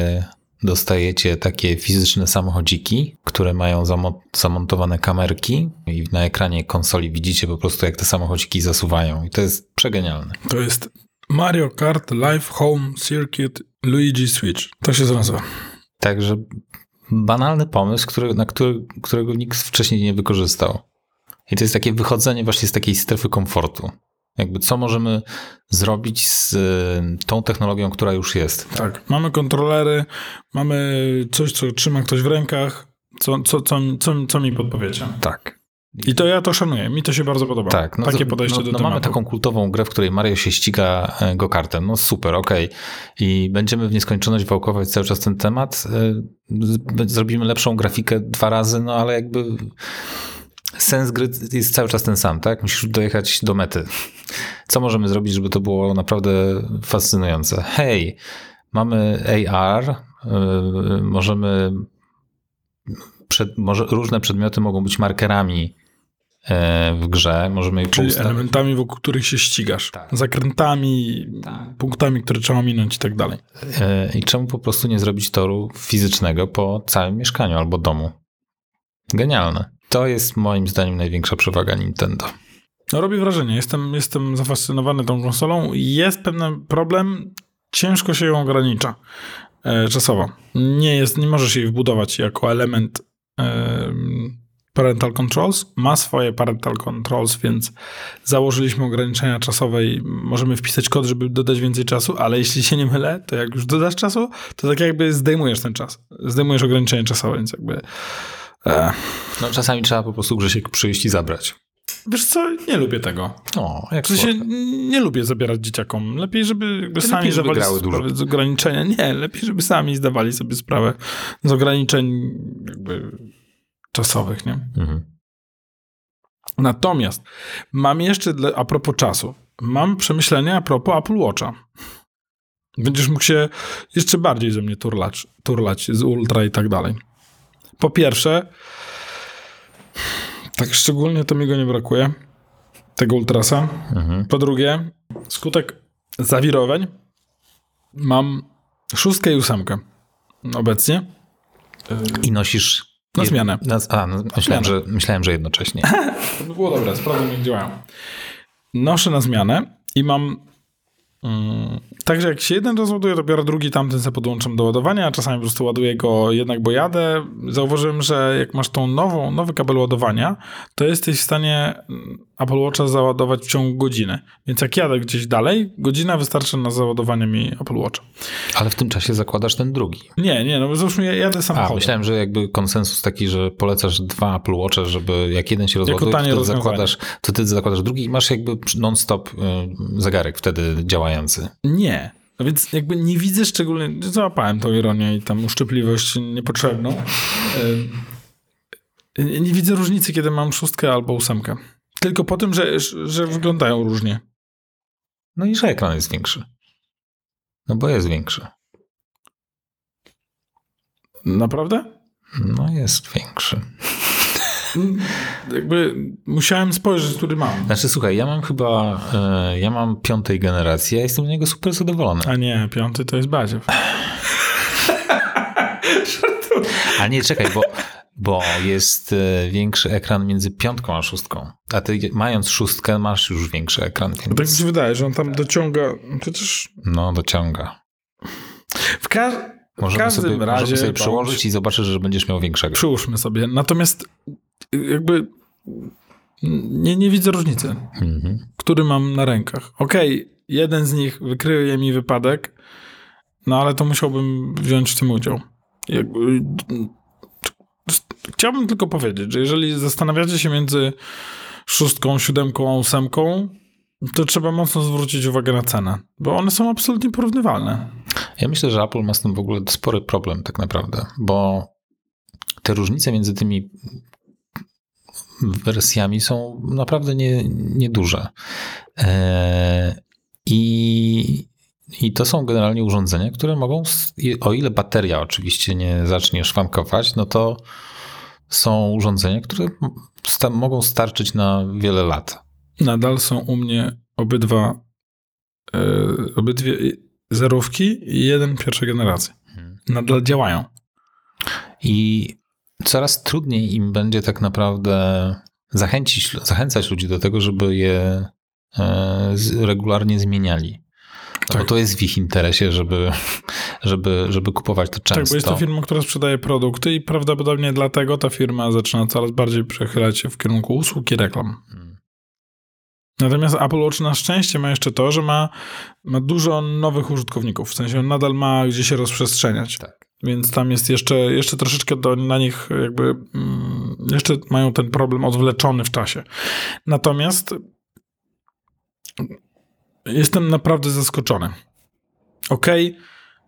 dostajecie takie fizyczne samochodziki, które mają zamo- zamontowane kamerki i na ekranie konsoli widzicie po prostu, jak te samochodziki zasuwają. I to jest przegenialne. To jest Mario Kart Live Home Circuit Luigi Switch. To się nazywa. Także banalny pomysł, który, na który, którego nikt wcześniej nie wykorzystał. I to jest takie wychodzenie właśnie z takiej strefy komfortu. Jakby co możemy zrobić z y, tą technologią, która już jest. Tak. Mamy kontrolery, mamy coś, co trzyma ktoś w rękach, co, co, co, co, co mi podpowiecie. Tak. I to ja to szanuję. Mi to się bardzo podoba. Tak, no Takie to- podejście no, do no tematu. Mamy taką kultową grę, w której Mario się ściga e, go-kartem. No super, okej. I będziemy w nieskończoność wałkować cały czas ten temat. E, Zrobimy lepszą grafikę dwa razy, no ale jakby sens gry jest cały czas ten sam, tak? Musisz dojechać do mety. Co możemy zrobić, żeby to było naprawdę fascynujące? Hej, mamy AR, e, możemy przed, może, różne przedmioty mogą być markerami w grze, możemy Czyli poustawiać. elementami, wokół których się ścigasz. Tak. Zakrętami, Tak. punktami, które trzeba minąć i tak dalej. E, I czemu po prostu nie zrobić toru fizycznego po całym mieszkaniu albo domu? Genialne. To jest moim zdaniem największa przewaga Nintendo. No robi wrażenie. Jestem, jestem zafascynowany tą konsolą. Jest pewien problem. Ciężko się ją ogranicza e, czasowo. Nie, jest, nie możesz jej wbudować jako element e, parental controls. Ma swoje parental controls, więc założyliśmy ograniczenia czasowe i możemy wpisać kod, żeby dodać więcej czasu, ale jeśli się nie mylę, to jak już dodasz czasu, to tak jakby zdejmujesz ten czas. Zdejmujesz ograniczenie czasowe, więc jakby... E, No czasami trzeba po prostu Grzesiek przyjść i zabrać. wiesz co, nie lubię tego. O, jak W sensie nie lubię zabierać dzieciakom. Lepiej, żeby To sami lepiej, żeby zdawali sprawę z ograniczenia. Nie, lepiej, żeby sami zdawali sobie sprawę z ograniczeń jakby czasowych, nie? Mhm. Natomiast mam jeszcze, dla, a propos czasu, mam przemyślenia a propos Apple Watcha. Będziesz mógł się jeszcze bardziej ze mnie turlać, turlać z Ultra i tak dalej. Po pierwsze, tak szczególnie to mi go nie brakuje, tego Ultrasa. Mhm. Po drugie, skutek zawirowań mam szóstkę i ósemkę obecnie. I nosisz... Na zmianę. Na, a, no, myślałem, że, myślałem, że jednocześnie. To by było dobre, sprawdzam jak działają. Noszę na zmianę i mam mm, także jak się jeden rozładuje, to biorę drugi, tamten sobie podłączam do ładowania, a czasami po prostu ładuję go jednak, bo jadę. Zauważyłem, że jak masz tą nową, nowy kabel ładowania, to jesteś w stanie Apple Watcha załadować w ciągu godziny. Więc jak jadę gdzieś dalej, godzina wystarczy na załadowanie mi Apple Watcha. Ale w tym czasie zakładasz ten drugi. Nie, nie, no załóżmy ja jadę A, samochodem. myślałem, że jakby konsensus taki, że polecasz dwa Apple Watche, żeby jak jeden się rozładuje, to rozwiązanie. zakładasz, to ty zakładasz drugi i masz jakby non-stop y, zegarek wtedy Nie. No więc jakby nie widzę szczególnie, załapałem tą ironię i tam uszczypliwość niepotrzebną. Yy, Nie widzę różnicy, kiedy mam szóstkę albo ósemkę. Tylko po tym, że, że wyglądają różnie. No i że ekran jest większy. No bo jest większy. Naprawdę? No jest większy. Jakby musiałem spojrzeć, który mam. Znaczy słuchaj, ja mam chyba, e, ja mam piątej generacji, ja jestem z niego super zadowolony. A nie, piąty to jest Badziew. A nie, czekaj, bo bo jest e, większy ekran między piątką a szóstką. A ty mając szóstkę masz już większy ekran, Tak mi więc się wydaje, że on tam dociąga, przecież no dociąga. w, ka- w Możemy każdym sobie, razie... możemy sobie bądź- przełożyć i zobaczysz, że będziesz miał większego. Przyłóżmy sobie. Natomiast jakby nie, nie widzę różnicy, Mhm. który mam na rękach. Okej, jeden z nich wykryje mi wypadek, no ale to musiałbym wziąć w tym udział. Jakby, chciałbym tylko powiedzieć, że jeżeli zastanawiacie się między szóstką, siódemką a ósemką, to trzeba mocno zwrócić uwagę na cenę, bo one są absolutnie porównywalne. Ja myślę, że Apple ma z tym w ogóle spory problem tak naprawdę, bo te różnice między tymi wersjami są naprawdę nie, nieduże. Eee, I, I to są generalnie urządzenia, które mogą, o ile bateria oczywiście nie zacznie szwankować, no to są urządzenia, które sta, mogą starczyć na wiele lat. Nadal są u mnie obydwa, e, obydwie zerówki i jeden pierwszej generacji. Nadal działają. I coraz trudniej im będzie tak naprawdę zachęcić, zachęcać ludzi do tego, żeby je e, regularnie zmieniali. No Bo Tak. to jest w ich interesie, żeby, żeby, żeby kupować to często. Tak, bo jest to firma, która sprzedaje produkty i prawdopodobnie dlatego ta firma zaczyna coraz bardziej przechylać się w kierunku usług i reklam. Mm. Natomiast Apple Watch na szczęście ma jeszcze to, że ma, ma dużo nowych użytkowników. W sensie on nadal ma gdzie się rozprzestrzeniać. Tak. Więc tam jest jeszcze, jeszcze troszeczkę do, na nich jakby mm, jeszcze mają ten problem odwleczony w czasie. Natomiast jestem naprawdę zaskoczony. Okej,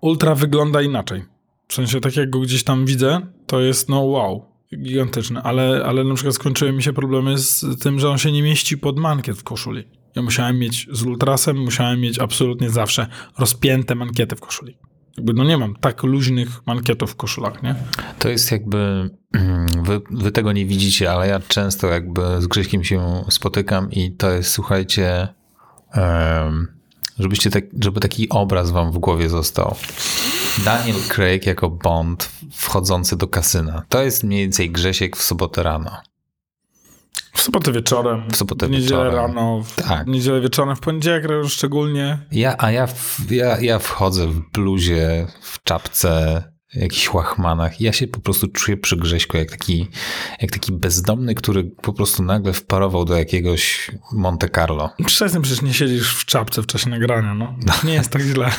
Ultra wygląda inaczej. W sensie tak jak go gdzieś tam widzę, to jest no wow, gigantyczny, ale, ale na przykład skończyły mi się problemy z tym, że on się nie mieści pod mankiet w koszuli. Ja musiałem mieć z Ultrasem, musiałem mieć absolutnie zawsze rozpięte mankiety w koszuli. Jakby no nie mam tak luźnych mankietów w koszulach, nie? To jest jakby, wy, wy tego nie widzicie, ale ja często jakby z Grześkiem się spotykam i to jest, słuchajcie, żebyście tak, żeby taki obraz wam w głowie został. Daniel Craig jako Bond wchodzący do kasyna. To jest mniej więcej Grzesiek w sobotę rano. W sobotę wieczorem, W sobotę niedzielę wieczorem. rano, w Tak. niedzielę wieczorem, w poniedziałek szczególnie. Ja, a ja, w, ja, ja wchodzę w bluzie, w czapce, jakichś łachmanach. Ja się po prostu czuję przy Grześku jak taki, jak taki bezdomny, który po prostu nagle wparował do jakiegoś Monte Carlo. Przestań, przecież nie siedzisz w czapce w czasie nagrania, no. Nie jest tak źle.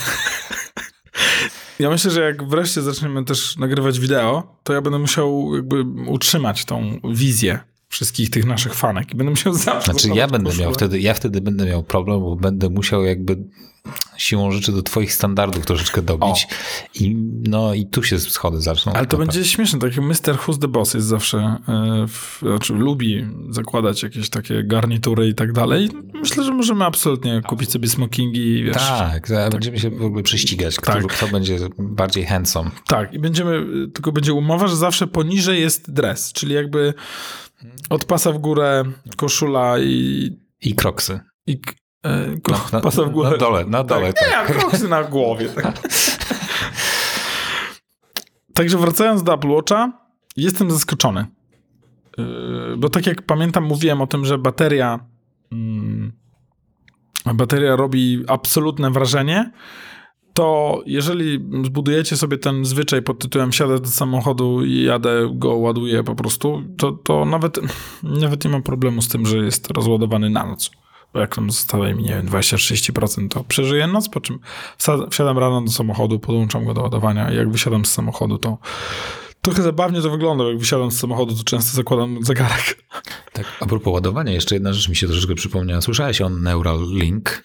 Ja myślę, że jak wreszcie zaczniemy też nagrywać wideo, to ja będę musiał jakby utrzymać tą wizję wszystkich tych naszych fanek i będę musiał zawsze... Znaczy ja będę miał koszulę. wtedy, ja wtedy będę miał problem, bo będę musiał jakby siłą rzeczy do twoich standardów troszeczkę dobić. I, no i tu się schody zaczną. Ale to będzie śmieszne, taki Mr. Who's the Boss jest zawsze, e, w, znaczy lubi zakładać jakieś takie garnitury i tak dalej. Myślę, że możemy absolutnie kupić sobie smokingi i wiesz, Tak, za- będziemy się w ogóle prześcigać, kto, Tak. kto będzie bardziej handsome. Tak, i będziemy, tylko będzie umowa, że zawsze poniżej jest dres, czyli jakby od pasa w górę koszula i, I kroksy. i e, ko, Na, na, pasa w górę. na dole, na dole. tak. Tak. Nie, kroksy na głowie. Tak. Także wracając do Apple Watcha, jestem zaskoczony. Yy, Bo tak jak pamiętam, mówiłem o tym, że bateria mm, bateria robi absolutne wrażenie, to jeżeli zbudujecie sobie ten zwyczaj pod tytułem siadę do samochodu i jadę, go ładuję po prostu, to, to nawet, nawet nie mam problemu z tym, że jest rozładowany na noc. Bo jak tam zostaje mi, nie wiem, 20-30%, to przeżyję noc, po czym wsiadam rano do samochodu, podłączam go do ładowania i jak wysiadam z samochodu, to trochę zabawnie to wygląda, jak wysiadam z samochodu, to często zakładam zegarek. Tak, a propos ładowania, jeszcze jedna rzecz mi się troszeczkę przypomniała. Słyszałeś o Neuralink?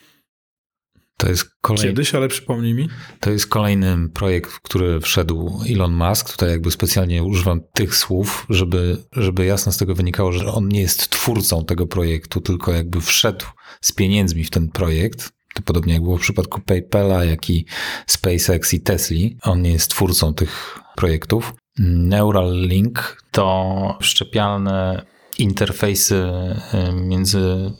To jest, kolej, Kiedyś, ale przypomnij mi. to jest kolejny projekt, w który wszedł Elon Musk. Tutaj jakby specjalnie używam tych słów, żeby, żeby jasno z tego wynikało, że on nie jest twórcą tego projektu, tylko jakby wszedł z pieniędzmi w ten projekt. To podobnie jak było w przypadku PayPala, jak i SpaceX i Tesli. On nie jest twórcą tych projektów. Neuralink to szczepialne interfejsy e, między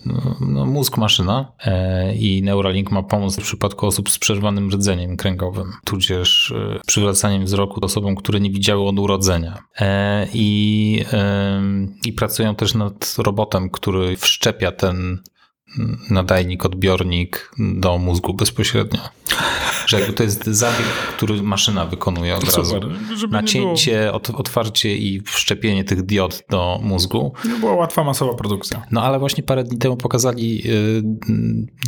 no, mózg-maszyna e, i Neuralink ma pomóc w przypadku osób z przerwanym rdzeniem kręgowym, tudzież e, przywracaniem wzroku osobom, które nie widziały od urodzenia. I, I pracują też nad robotem, który wszczepia ten nadajnik, odbiornik do mózgu bezpośrednio. Że jakby to jest zabieg, który maszyna wykonuje od Super, razu. Nacięcie, otwarcie i wszczepienie tych diod do mózgu. Nie była łatwa masowa produkcja. No ale właśnie parę dni temu pokazali y,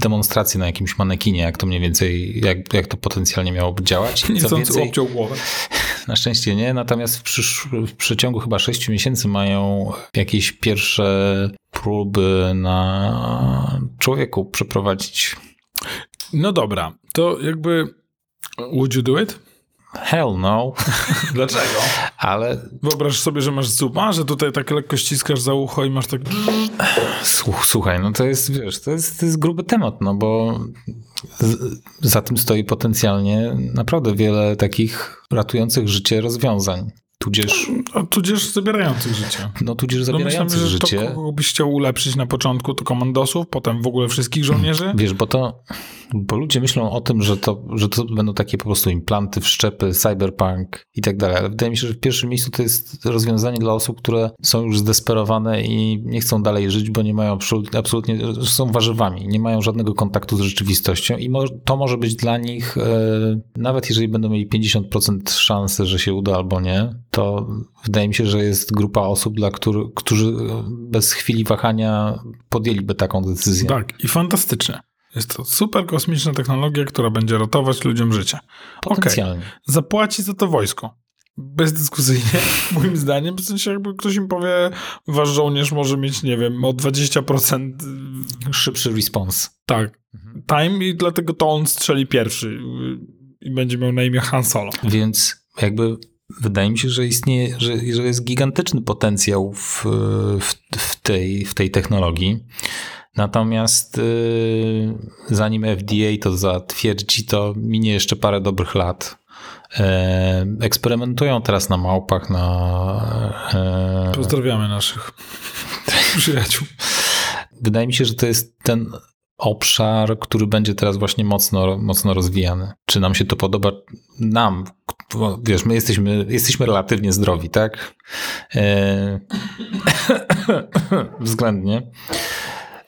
demonstrację na jakimś manekinie, jak to mniej więcej, jak, jak to potencjalnie miałoby działać. Nie więcej, obciął głowę. na szczęście nie, natomiast w, przysz, w przeciągu chyba 6 miesięcy mają jakieś pierwsze próby na człowieku przeprowadzić. No dobra, to jakby would you do it? Hell no. Dlaczego? Ale Wyobraź sobie, że masz zupa, że tutaj tak lekko ściskasz za ucho i masz tak... słuch- słuchaj, no to jest, wiesz, to jest, to jest gruby temat, no bo z, za tym stoi potencjalnie naprawdę wiele takich ratujących życie rozwiązań. Tudzież, A tudzież zabierających życie. no tudzież się, zabierających to życie. kogo byś chciał ulepszyć na początku, to komandosów, potem w ogóle wszystkich żołnierzy. Wiesz, bo to, bo ludzie myślą o tym, że to, że to będą takie po prostu implanty, wszczepy, cyberpunk i tak dalej, ale wydaje mi się, że w pierwszym miejscu to jest rozwiązanie dla osób, które są już zdesperowane i nie chcą dalej żyć, bo nie mają absolutnie, są warzywami, nie mają żadnego kontaktu z rzeczywistością i to może być dla nich, e, nawet jeżeli będą mieli 50% szansy, że się uda albo nie, to wydaje mi się, że jest grupa osób, dla których, którzy bez chwili wahania podjęliby taką decyzję. Tak, i fantastycznie. Jest to super kosmiczna technologia, która będzie ratować ludziom życie. Potencjalnie. Zapłaci za to wojsko. Bezdyskusyjnie, moim zdaniem. W sensie jakby ktoś im powie, wasz żołnierz może mieć, nie wiem, o 20% Szybszy response. tak, time i dlatego to on strzeli pierwszy i będzie miał na imię Han Solo. Więc jakby wydaje mi się, że istnieje, że, że jest gigantyczny potencjał w, w, w, tej, w tej technologii. Natomiast yy, zanim FDA to zatwierdzi, to minie jeszcze parę dobrych lat. E, eksperymentują teraz na małpach, na. E, Pozdrawiamy naszych przyjaciół. wydaje mi się, że to jest ten obszar, który będzie teraz właśnie mocno, mocno rozwijany. Czy nam się to podoba? Nam, wiesz, my jesteśmy, jesteśmy relatywnie zdrowi, tak? E... Względnie.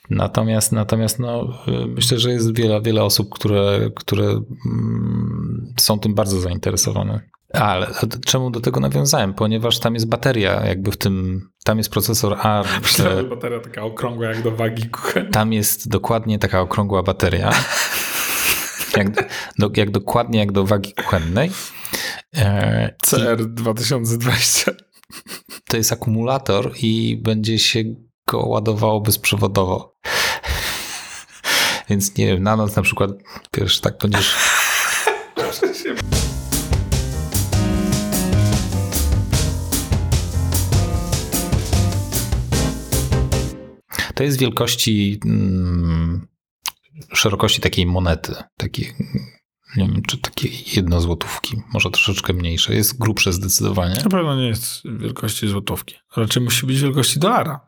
Natomiast, natomiast no, myślę, że jest wiele, wiele osób, które, które mm, są tym bardzo zainteresowane. Ale czemu do tego nawiązałem? Ponieważ tam jest bateria, jakby w tym, tam jest procesor ARM. Myślałem, bateria taka okrągła jak do wagi kuchennej. Tam jest dokładnie taka okrągła bateria. Jak, do, jak dokładnie jak do wagi kuchennej. E, CR 2020. to jest akumulator i będzie się go ładowało bezprzewodowo. Więc nie wiem, na noc na przykład, wiesz, tak będziesz... To jest wielkości mm, szerokości takiej monety, takiej, nie wiem, czy takiej jednozłotówki, może troszeczkę mniejsze. Jest grubsze zdecydowanie. Na pewno nie jest wielkości złotówki. Raczej musi być wielkości dolara.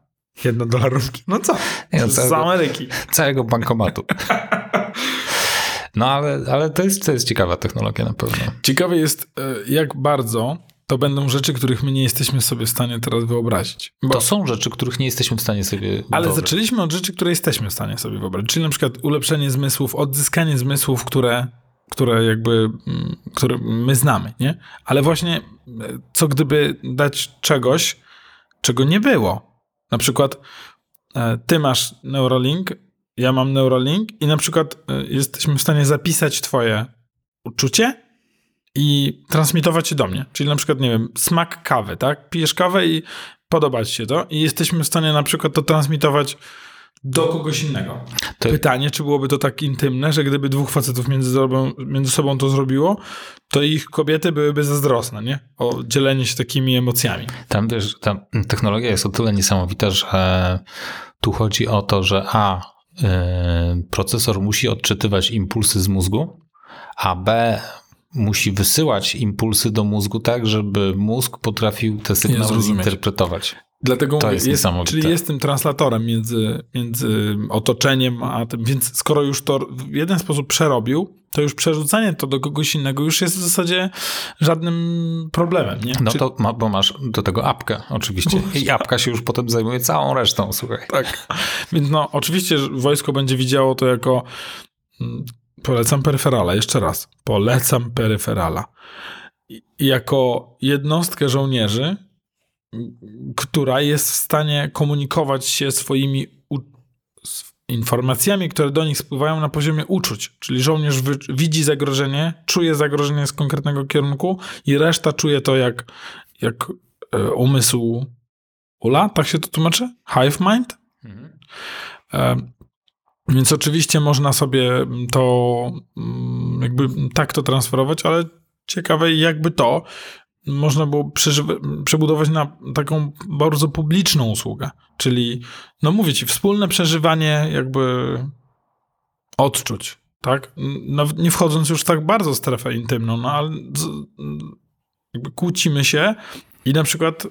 Jedno dolarówki. No co? Nie, no, Z całego- Ameryki. całego bankomatu. No ale, ale to, jest, to jest ciekawa technologia na pewno. Ciekawe jest, e, jak bardzo to będą rzeczy, których my nie jesteśmy sobie w stanie teraz wyobrazić. Bo, To są rzeczy, których nie jesteśmy w stanie sobie ale wyobrazić. zaczęliśmy od rzeczy, które jesteśmy w stanie sobie wyobrazić. Czyli na przykład ulepszenie zmysłów, odzyskanie zmysłów, które, które jakby, mm, które my znamy, nie? Ale właśnie, e, co gdyby dać czegoś, czego nie było. Na przykład e, ty masz Neuralink, ja mam Neuralink i na przykład e, jesteśmy w stanie zapisać twoje uczucie i transmitować je do mnie. Czyli na przykład, nie wiem, smak kawy, tak? Pijesz kawę i podoba ci się to i jesteśmy w stanie na przykład to transmitować do kogoś innego. To- Pytanie, czy byłoby to tak intymne, że gdyby dwóch facetów między sobą, między sobą to zrobiło, to ich kobiety byłyby zazdrosne, nie? O dzielenie się takimi emocjami. Tam wiesz, ta technologia jest o tyle niesamowita, że tu chodzi o to, że A, y, procesor musi odczytywać impulsy z mózgu, a B, musi wysyłać impulsy do mózgu tak, żeby mózg potrafił te sygnały zinterpretować. Dlatego To jest niesamowite. czyli jest tym translatorem między, między otoczeniem a tym, więc skoro już to w jeden sposób przerobił, to już przerzucanie to do kogoś innego już jest w zasadzie żadnym problemem, nie? No Czy- to, ma, bo masz do tego apkę oczywiście. I apka się już potem zajmuje całą resztą, słuchaj. Tak. Więc no, oczywiście wojsko będzie widziało to jako mm, polecam peryferala, jeszcze raz. Polecam peryferala. Jako jednostkę żołnierzy, która jest w stanie komunikować się swoimi informacjami, które do nich spływają na poziomie uczuć. Czyli żołnierz widzi zagrożenie, czuje zagrożenie z konkretnego kierunku i reszta czuje to jak, jak e, umysł Ula, tak się to tłumaczy? Hive mind? E, Więc oczywiście można sobie to mm, jakby tak to transferować, ale ciekawe jakby to można było przebudować na taką bardzo publiczną usługę. Czyli, no mówię ci, wspólne przeżywanie jakby odczuć, tak? Nawet nie wchodząc już tak bardzo w strefę intymną, no ale z, jakby kłócimy się i na przykład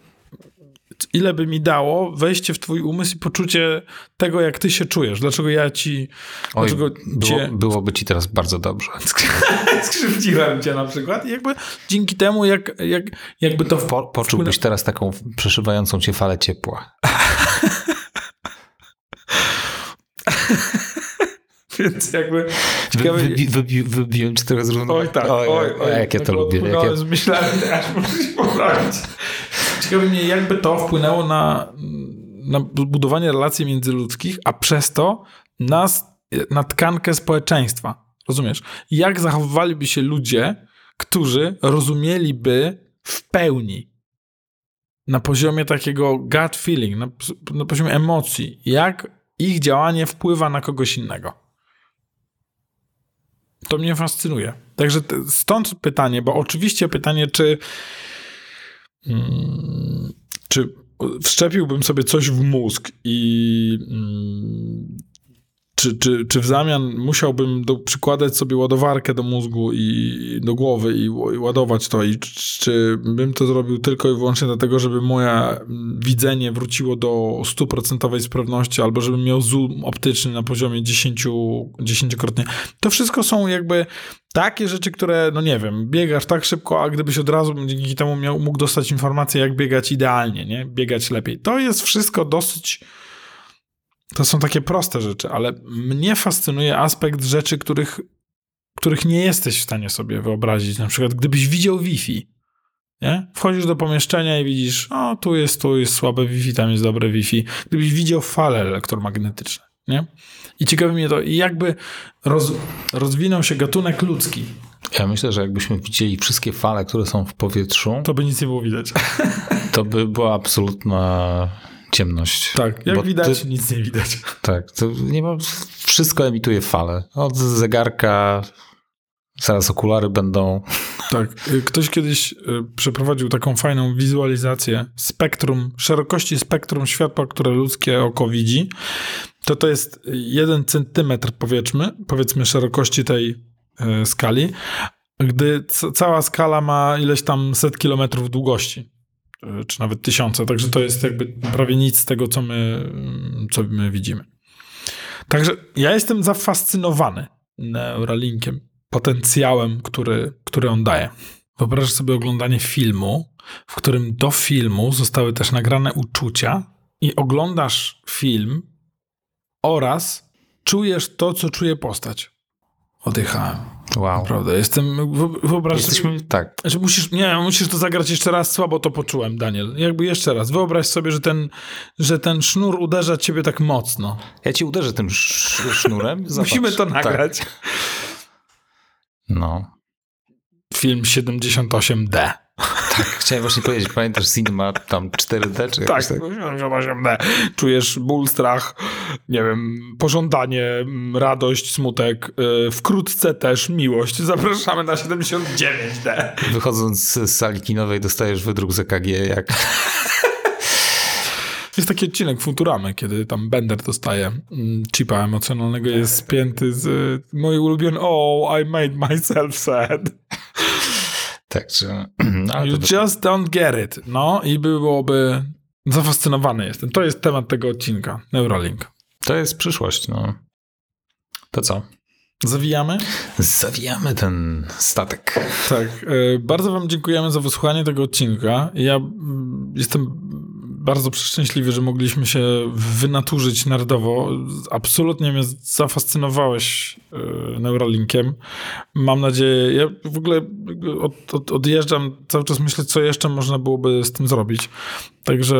ile by mi dało wejście w twój umysł i poczucie tego, jak ty się czujesz. Dlaczego ja ci... Oj, dlaczego było, cię byłoby ci teraz bardzo dobrze. skrzywdziłem cię na przykład i jakby dzięki temu, jak, jak, jakby to... Po, poczułbyś teraz taką przeszywającą cię falę ciepła. Więc jakby... Wy, Ciekawe... wybi, wybi, wybiłem ci teraz równo. Oj tak, oj, oj. oj, jak ja to lubię. Jak ja, z myślami, aż muszę się poprawić. Ciekawe mnie, jakby to wpłynęło na, na budowanie relacji międzyludzkich, a przez to na, na tkankę społeczeństwa. Rozumiesz? Jak zachowywaliby się ludzie, którzy rozumieliby w pełni na poziomie takiego gut feeling, na, na poziomie emocji, jak ich działanie wpływa na kogoś innego. To mnie fascynuje. Także stąd pytanie, bo oczywiście pytanie, czy, czy wszczepiłbym sobie coś w mózg i mm, czy, czy, czy w zamian musiałbym do, przykładać sobie ładowarkę do mózgu i do głowy i, i ładować to i czy, bym to zrobił tylko i wyłącznie dlatego, żeby moje widzenie wróciło do stuprocentowej sprawności albo żebym miał zoom optyczny na poziomie 10, dziesięciokrotnie. To wszystko są jakby takie rzeczy, które, no nie wiem, biegasz tak szybko, a gdybyś od razu dzięki temu miał, mógł dostać informację, jak biegać idealnie, nie? Biegać lepiej. To jest wszystko dosyć to są takie proste rzeczy, ale mnie fascynuje aspekt rzeczy, których, których nie jesteś w stanie sobie wyobrazić. Na przykład, gdybyś widział Wi-Fi, nie? Wchodzisz do pomieszczenia i widzisz, o, tu jest, tu jest słabe Wi-Fi, tam jest dobre Wi-Fi. Gdybyś widział fale elektromagnetyczne, nie? I ciekawi mnie to, jakby roz, rozwinął się gatunek ludzki, ja myślę, że jakbyśmy widzieli wszystkie fale, które są w powietrzu, to by nic nie było widać. to by była absolutna ciemność. Tak, jak Bo widać, ty- nic nie widać. Tak, to nie ma, wszystko emituje fale. Od zegarka, zaraz okulary będą. Tak. Y, Ktoś kiedyś y, przeprowadził taką fajną wizualizację spektrum, szerokości spektrum światła, które ludzkie oko widzi. To to jest jeden centymetr, powiedzmy, powiedzmy szerokości tej y, skali, gdy cała skala ma ileś tam set kilometrów długości, czy nawet tysiące, także to jest jakby prawie nic z tego, co my, mm, co my widzimy. Także ja jestem zafascynowany Neuralinkiem, potencjałem, który, który on daje. Wyobraź sobie oglądanie filmu, w którym do filmu zostały też nagrane uczucia i oglądasz film oraz czujesz to, co czuje postać. Oddychałem. Wow. Naprawdę, jestem, wyo- wyobraź sobie, Jesteśmy, tak, że musisz, nie, musisz to zagrać jeszcze raz, słabo to poczułem, Daniel. Jakby jeszcze raz. Wyobraź sobie, że ten, że ten sznur uderza ciebie tak mocno. ja ci uderzę tym sz- sznurem. Zobacz. Musimy to nagrać. Tak. No. Film 78D. Tak, chciałem właśnie powiedzieć, pamiętasz Cinema tam 4D czy Tak, tak? 78D. Czujesz ból, strach, nie wiem, pożądanie, mm, radość, smutek, yy, wkrótce też miłość. Zapraszamy na 79D. Wychodząc z sali kinowej dostajesz wydruk z EKG, jak Jest taki odcinek Futuramy, kiedy tam Bender dostaje mm, chipa emocjonalnego jest spięty z y, ulubiony Oh, I made myself sad. Tak, czy... No, You just don't get it. No i byłoby Zafascynowany jestem. To jest temat tego odcinka. Neuralink. To jest przyszłość, no. To co? Zawijamy? Zawijamy ten statek. Tak. e, Bardzo Wam dziękujemy za wysłuchanie tego odcinka. Ja mm, jestem bardzo przeszczęśliwy, że mogliśmy się wynaturzyć nerdowo. Absolutnie mnie zafascynowałeś e, Neuralinkiem. Mam nadzieję, ja w ogóle od, od, odjeżdżam, cały czas myślę, co jeszcze można byłoby z tym zrobić. Także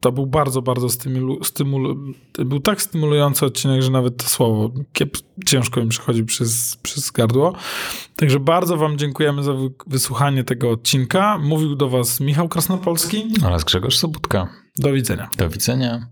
to był bardzo, bardzo stymulu, stymulu, był tak stymulujący odcinek, że nawet to słowo kiep, ciężko mi przechodzi przez, przez gardło. Także bardzo wam dziękujemy za wy- wysłuchanie tego odcinka. Mówił do was Michał Krasnopolski. Oraz Grzegorz Sobutka. Do widzenia. Do widzenia.